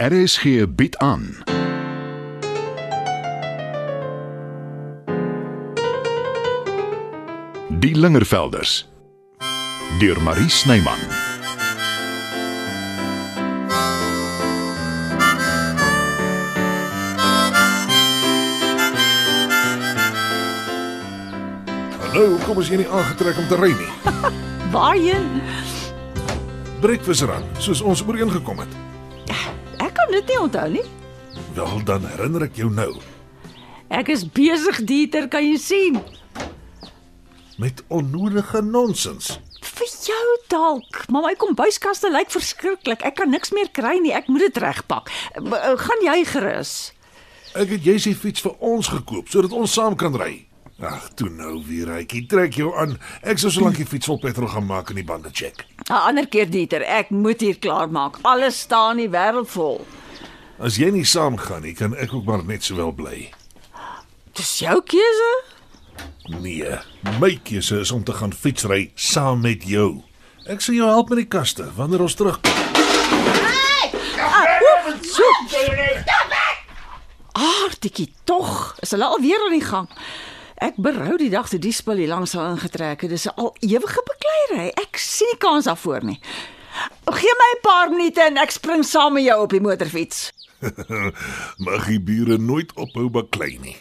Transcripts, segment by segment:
RSG bied aan. Die Lingervelders deur Marie Snyman. Nou, kom ons hier nie aangetrek om te ry nie. Waarheen? Breakfast run, soos ons ooreengekom het. Kan dit nie onthou nie. Wel dan herinner ek jou nou Ek is besig, Dieter, kan jy sien? met onnodige nonsens. Vir jou dalk, maar my kombuiskaste lyk verskriklik. Ek kan niks meer kry nie. Ek moet dit regpak. Eh, Gaan jy gerus? Ek het jy se fiets vir ons gekoop sodat ons saam kan ry. Ag, toe nou weer, Rykie, trek jou aan. Ek sou solank die fiets vol petrol gaan maak en die bande check. 'n Ander keer, Dieter, ek moet hier klaar maak. Alles staan die wêreld vol. As jy nie saamgaan nie, kan ek ook maar net sowel bly. Dis jou keuse. Nee, my keuse is om te gaan fietsry saam met jou. Ek sal jou help met die kaste wanneer ons terugkom. Aartjie tog. Is hulle alweer aan die gang? Ek berou die dag toe die spul hier langs al ingetrek het. Dis 'n al ewige bekleierery. Ek sien nie kans daarvoor nie. Gee my 'n paar minute en ek spring saam met jou op die motorfiets. Mag die bure nooit ophou baklei nie.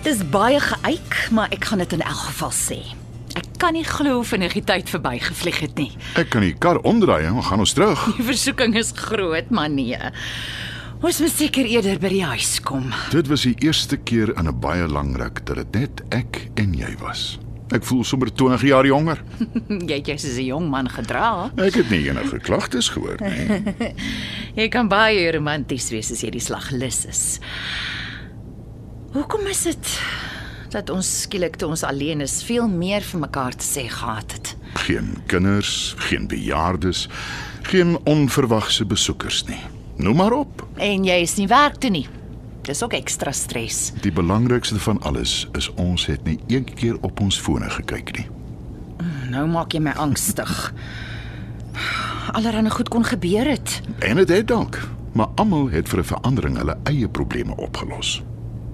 Dis baie geëik, maar ek gaan dit in elk geval sê. Ek kan nie glo hoe vinnig die tyd verbygevlieg het nie. Ek kan die kar omdraai en gaan ons terug. Die versoeking is groot, maar nee. Ons moet seker eerder by die huis kom. Dit was die eerste keer in 'n baie lang ruk dat dit net ek en jy was. Ek voel sommer 20 jaar jonger. Jy het jou soos 'n jong man gedra. Ek het nie enige klagtes gehoor nie. Jy kan baie romanties wees as jy die slag lus is. Hoekom is dit dat ons skielik toe ons alleen is veel meer vir mekaar te sê gehad het? Geen kinders, geen bejaardes, geen onverwagse besoekers nie. Noem maar op. En jy is nie werk toe nie. Dis ook ekstra stres. Die belangrikste van alles is ons het nie een keer op ons fone gekyk nie. Nou maak jy my angstig. Allerhande goed kon gebeur het. En dit het dalk, maar almal het vir 'n verandering hulle eie probleme opgelos.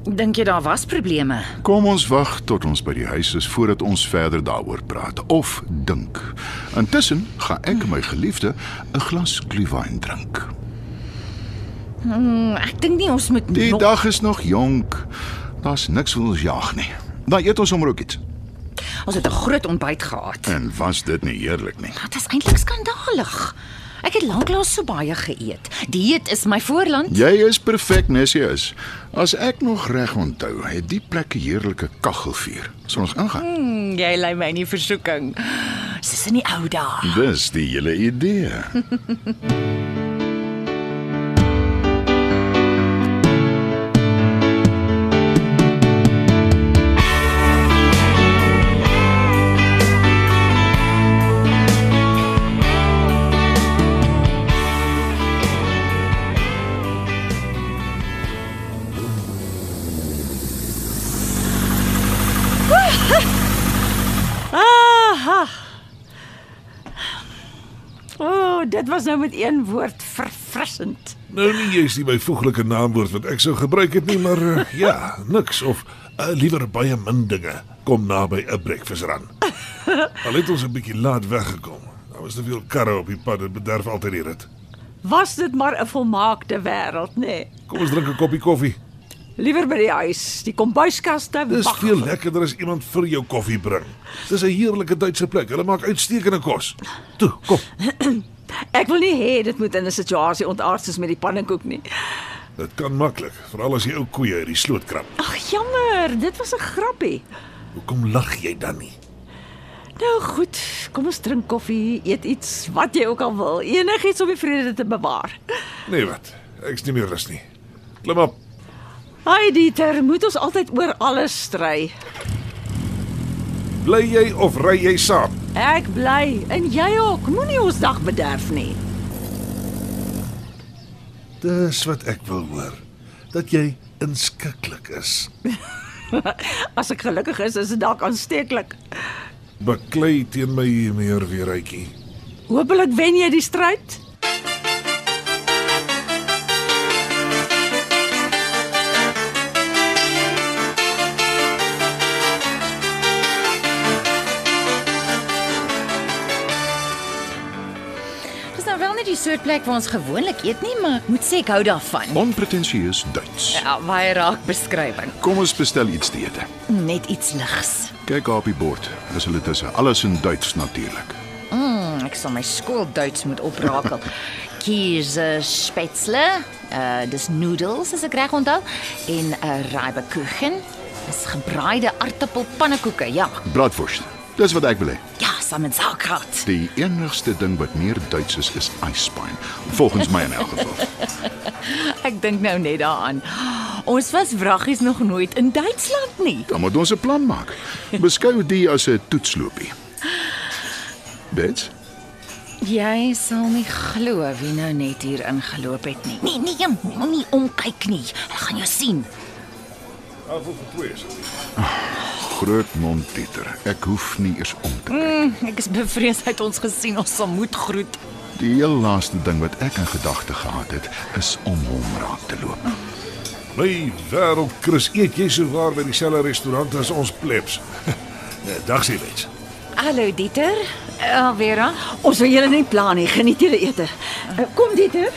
Dink jy daar was probleme? Kom ons wag tot ons by die huis is voordat ons verder daaroor praat of dink. Intussen gaan ek en my geliefde 'n glas glühwein drink. Hmm, ek dink nie ons moet Die nog- dag is nog jonk. Daar's niks wat ons jag nie. Dan eet ons sommer ook iets. Ons het 'n groot ontbyt gehad. En was dit nie heerlik nie? Dit is eintlik skandalig. Ek het lanklaas so baie geëet. Dieet is my voorland. Jy is perfek, nes jy is. As ek nog reg onthou, het die plek 'n heerlike kaggelvuur. Sal ons ingaan? Hmm, jy lei my in die versoeking. Soos in die ou dae. Dis die hele idee. dit was nou met een woord verfrissend. Nou nie jy's nie my voeglike naamwoord wat ek sou gebruik het nie, maar uh, ja, niks of uh, liewer baie min dinge kom naby 'n breakfast run. Al het ons 'n bietjie laat weggekom. Daar was te veel karre op die pad, dit bederf altyd die rit. Was dit maar 'n volmaakte wêreld, nê? Nee. Kom ons drink 'n koppie koffie. Liewer by die huis, die kombuiskaste Dis wag. veel lekkerder as iemand vir jou koffie bring. Dis 'n heerlike Duitse plek. Hulle maak uitstekende kos. Toe, kom. Ek wil nie hê dit moet in 'n situasie ontaard soos met die pannekoek nie. Dit kan maklik, veral as jy ou koeie uit die sloot krap. Ag jammer, dit was 'n grappie. Hoekom lag jy dan nie? Nou goed, kom ons drink koffie, eet iets, wat jy ook al wil. Enigiets om die vrede te bewaar. Nee wat? Ek's nie meer rus nie. Klim op. Hi Dieter, moet ons altyd oor alles stry. Bly jy of ry jy saam? Ek bly en jy ook. Moenie ons dag bederf nie. Dis wat ek wil hoor. Dat jy inskikkelik is. As ek gelukkig is, is dit dalk aansteeklik. Baklei teen my meer weer uitjie. Hoopelik wen jy die stryd. Die soort plek waar ons gewoonlik eet nie, maar ek moet sê ek hou daarvan. Onpretensieus Duits. Ja, baie raak beskrywing. Kom ons bestel iets te eet. Net iets ligs. Kyk op die bord. Is hulle tussen alles in Duits natuurlik. Mm, ek sal my skool Duits moet oprakel. Kiese spätzle, uh dis noodles as ek reg onthou, en 'n uh, raaibekuchen. Dis gebraaide aartappelpannekoeke. Ja. Bratwurst. Dis wat ek wil hê. Ja, saam met sauerkraut. Die enigste ding wat meer Duits is, is Eisbein. Volgens my in elk geval. Ek dink nou net daaraan. Ons was wraggies nog nooit in Duitsland nie. Dan moet ons 'n plan maak. Beskou dit as 'n toetsloopie. Bets? Jy sal nie glo wie nou net hier ingeloop het nie. Nee, nee, moenie omkyk nie. Hulle gaan jou sien. Afval vir twee is. Groot mond Pieter. Ek hoef nie eers om te kyk. Mm, ek is bevrees hy het ons gesien. Ons sal moet groet. Die heel laaste ding wat ek in gedagte gehad het, is om hom raak te loop. My wêreld Chris, eet jy so waar by dieselfde restaurant as ons plebs? Dag sien mens. Hallo Dieter. Alvera. Ons wil julle nie pla nie. Geniet julle ete. Uh, Kom Dieter.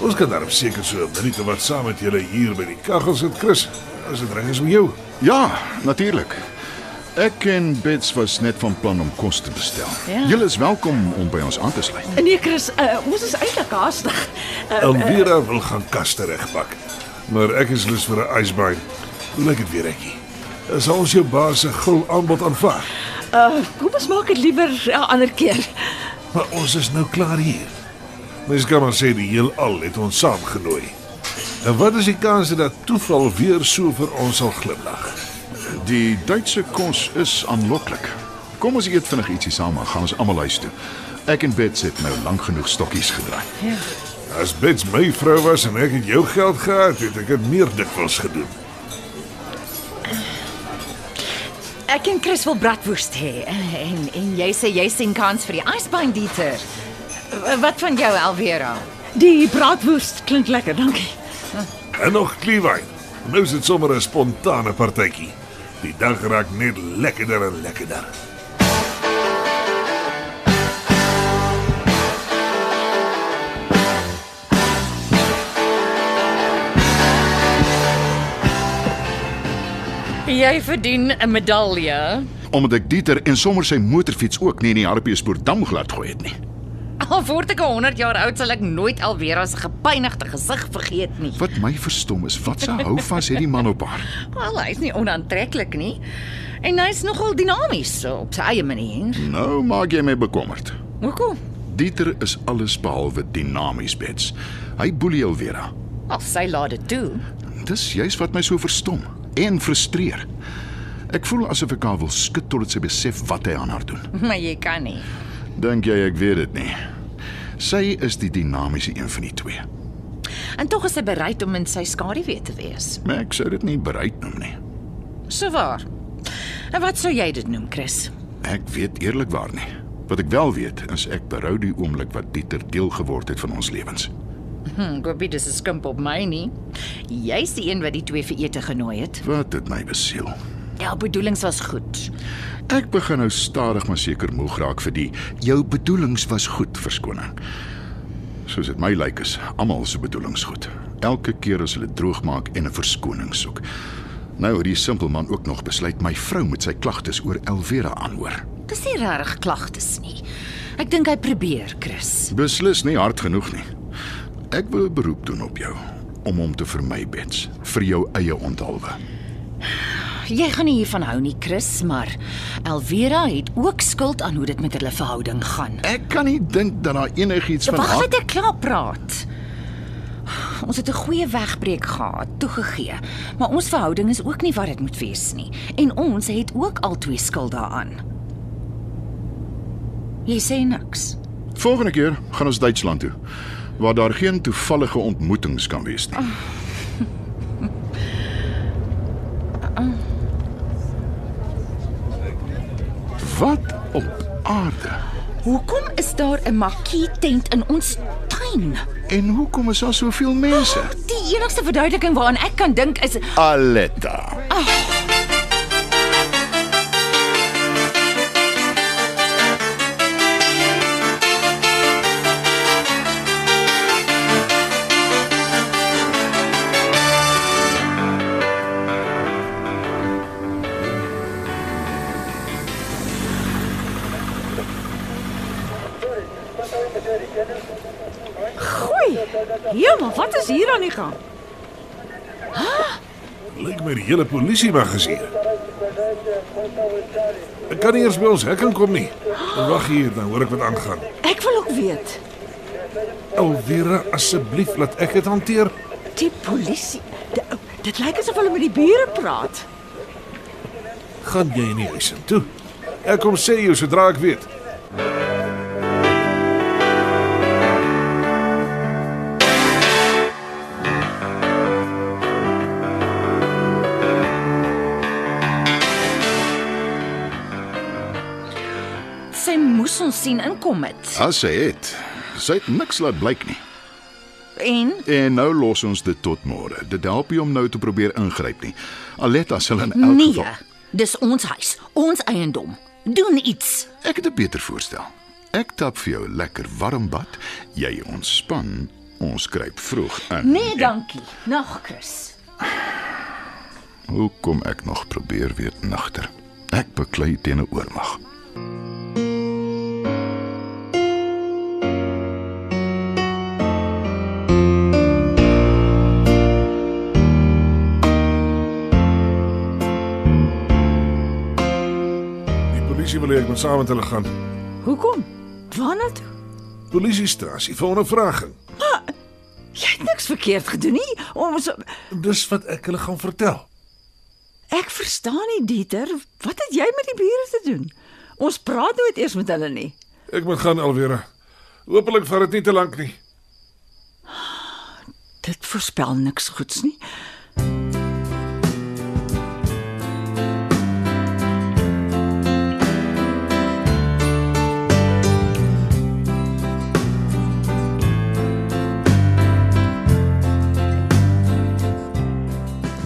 Ons kan daarom seker so 'n minuut wat saam met julle hier by die kaggel sit, Chris. As dit reg is met jou. Ja, natuurlik. Ek en Bets was net van plan om kos te bestel. Ja. Julle is welkom om by ons aan te sluit. Nee Chris, uh, ons is eintlik haastig. Uh, Elvira wil gaan kaste regpak. Maar ek is lus vir 'n ysbein. Hoe lyk dit weer ekkie? Sal ons jou baas se gul aanbod aanvaar? uh, kom ons maak dit liewer 'n uh, ander keer. Maar ons is nou klaar hier. Mens kan maar sê die heelal het ons saamgenooi. En wat is die kans dat toeval weer so vir ons sal glimlag? Die Duitse kos is aanloklik. Kom ons eet vinnig ietsie saam, dan gaan ons almal huis toe. Ek en Bets het nou lank genoeg stokkies gedraai. As Bets my vrou was en ek het jou geld gehad, het ek dit meer dikwels gedoen. Ek en Chris wil bratwurst hê en en jy sê jy sien kans vir die ysbein Dieter. Wat van jou Alvera? Die braadwoest klink lekker, dankie. En nog kliewyn. Nou is dit sommer 'n spontane partytjie. Die dag raak net lekkerder en lekkerder. Jy verdien 'n medalje. Omdat ek Dieter en sommer sy motorfiets ook nie in die Hartbeespoort dam glad gooi het nie. Al word ek 100 jaar oud, sal ek nooit Alvera se gepynigde gesig vergeet nie. Wat my verstom is, wat se hou vas het die man op haar? Wel, hy's nie onaantreklik nie. En hy's nogal dinamies op sy eie manier. Nou maak jy my bekommerd. Hoekom? Dieter is alles behalwe dinamies, Bets. Hy boelie Elvira. Al sy laat dit toe. Dis juis wat my so verstom en frustreer. Ek voel asof ek haar wil skud totdat sy besef wat hy aan haar doen. Maar jy kan nie. Dink jy ek weet dit nie? Sy is die dinamiese een van die twee. En tog is hy bereid om in sy skaduwee te wees. Maar ek sou dit nie bereid noem nie. So waar. En wat sou jy dit noem, Chris? Ek weet eerlikwaar nie. Wat ek wel weet, is ek berou die oomblik wat Dieter deel geword het van ons lewens. Hm, ek hoop dit is 'n skimp op my nie. Jy's die een wat die twee vir ete genooi het. Wat het my besiel. Ja, bedoelings was goed. Ek begin nou stadig maar seker moeg raak vir die jou bedoelings was goed verskoning. Soos dit my lyk is almal se bedoelings goed. Elke keer as hulle droog maak en 'n verskoning soek. Nou het die simpel man ook nog besluit my vrou moet sy klagtes oor Elvera aanhoor. Dis nie regtig klagtes nie. Ek dink hy probeer, Chris. Beslis nie hard genoeg nie. Ek wil 'n beroep doen op jou om hom te vermy, Bets, vir jou eie onthaalwe. Jy gaan nie hiervan hou nie, Chris, maar Elvera het ook skuld aan hoe dit met hulle verhouding gaan. Ek kan nie dink dat daar enigiets van Wag net ek klaar praat. Ons het 'n goeie wegbreek gehad, toegegee, maar ons verhouding is ook nie wat dit moet wees nie en ons het ook albei skuld daaraan. Jy sê niks. Volgende keer gaan ons Duitsland toe. waar daar geen toevallige ontmoetings kan wees nie. Wat op aarde? Hoekom is daar 'n makkie tent in ons tuin? En hoekom is daar soveel mense? Die enigste verduideliking waaraan ek kan dink is Aletta. Maar wat is hier aan die gang? Lyk my die hele polisie mag gesien. Ek kan nie eers by ons hek kom nie. Wag hier, dan hoor ek wat aangaan. Ek wil ook weet. Elvira, asseblief laat ek dit hanteer. Die polisie. Dit lyk asof hulle met die bure praat. Gaan jy nie huis toe? Ek kom sê jou sodra ek weet. Sy moes ons sien inkom het. As sy het, sy het niks laat blyk nie. En En nou los ons dit tot môre. Dit help nie om nou te probeer ingryp nie. Aletta sal in elk nee, geval dis ons huis, ons eiendom. Doen iets. Ek het 'n beter voorstel. Ek tap vir jou 'n lekker warm bad, jy ontspan, ons kruip vroeg in. Nee, dankie. Nag, Chris. Hoe kom ek nog probeer weet nagter? Ek beklei teen 'n oormag. Polisie wil hê ek moet saam met hulle gaan. Hoekom? Waarna toe? Polisiestasie vir ondervraging. Jy het niks verkeerd gedoen nie. Ons Dis wat ek hulle gaan vertel. Ek verstaan nie Dieter, wat het jy met die bure te doen? Ons praat nooit eers met hulle nie. Ek moet gaan Elvira. Hoopelik vat dit nie te lank nie. Dit voorspel niks goeds nie.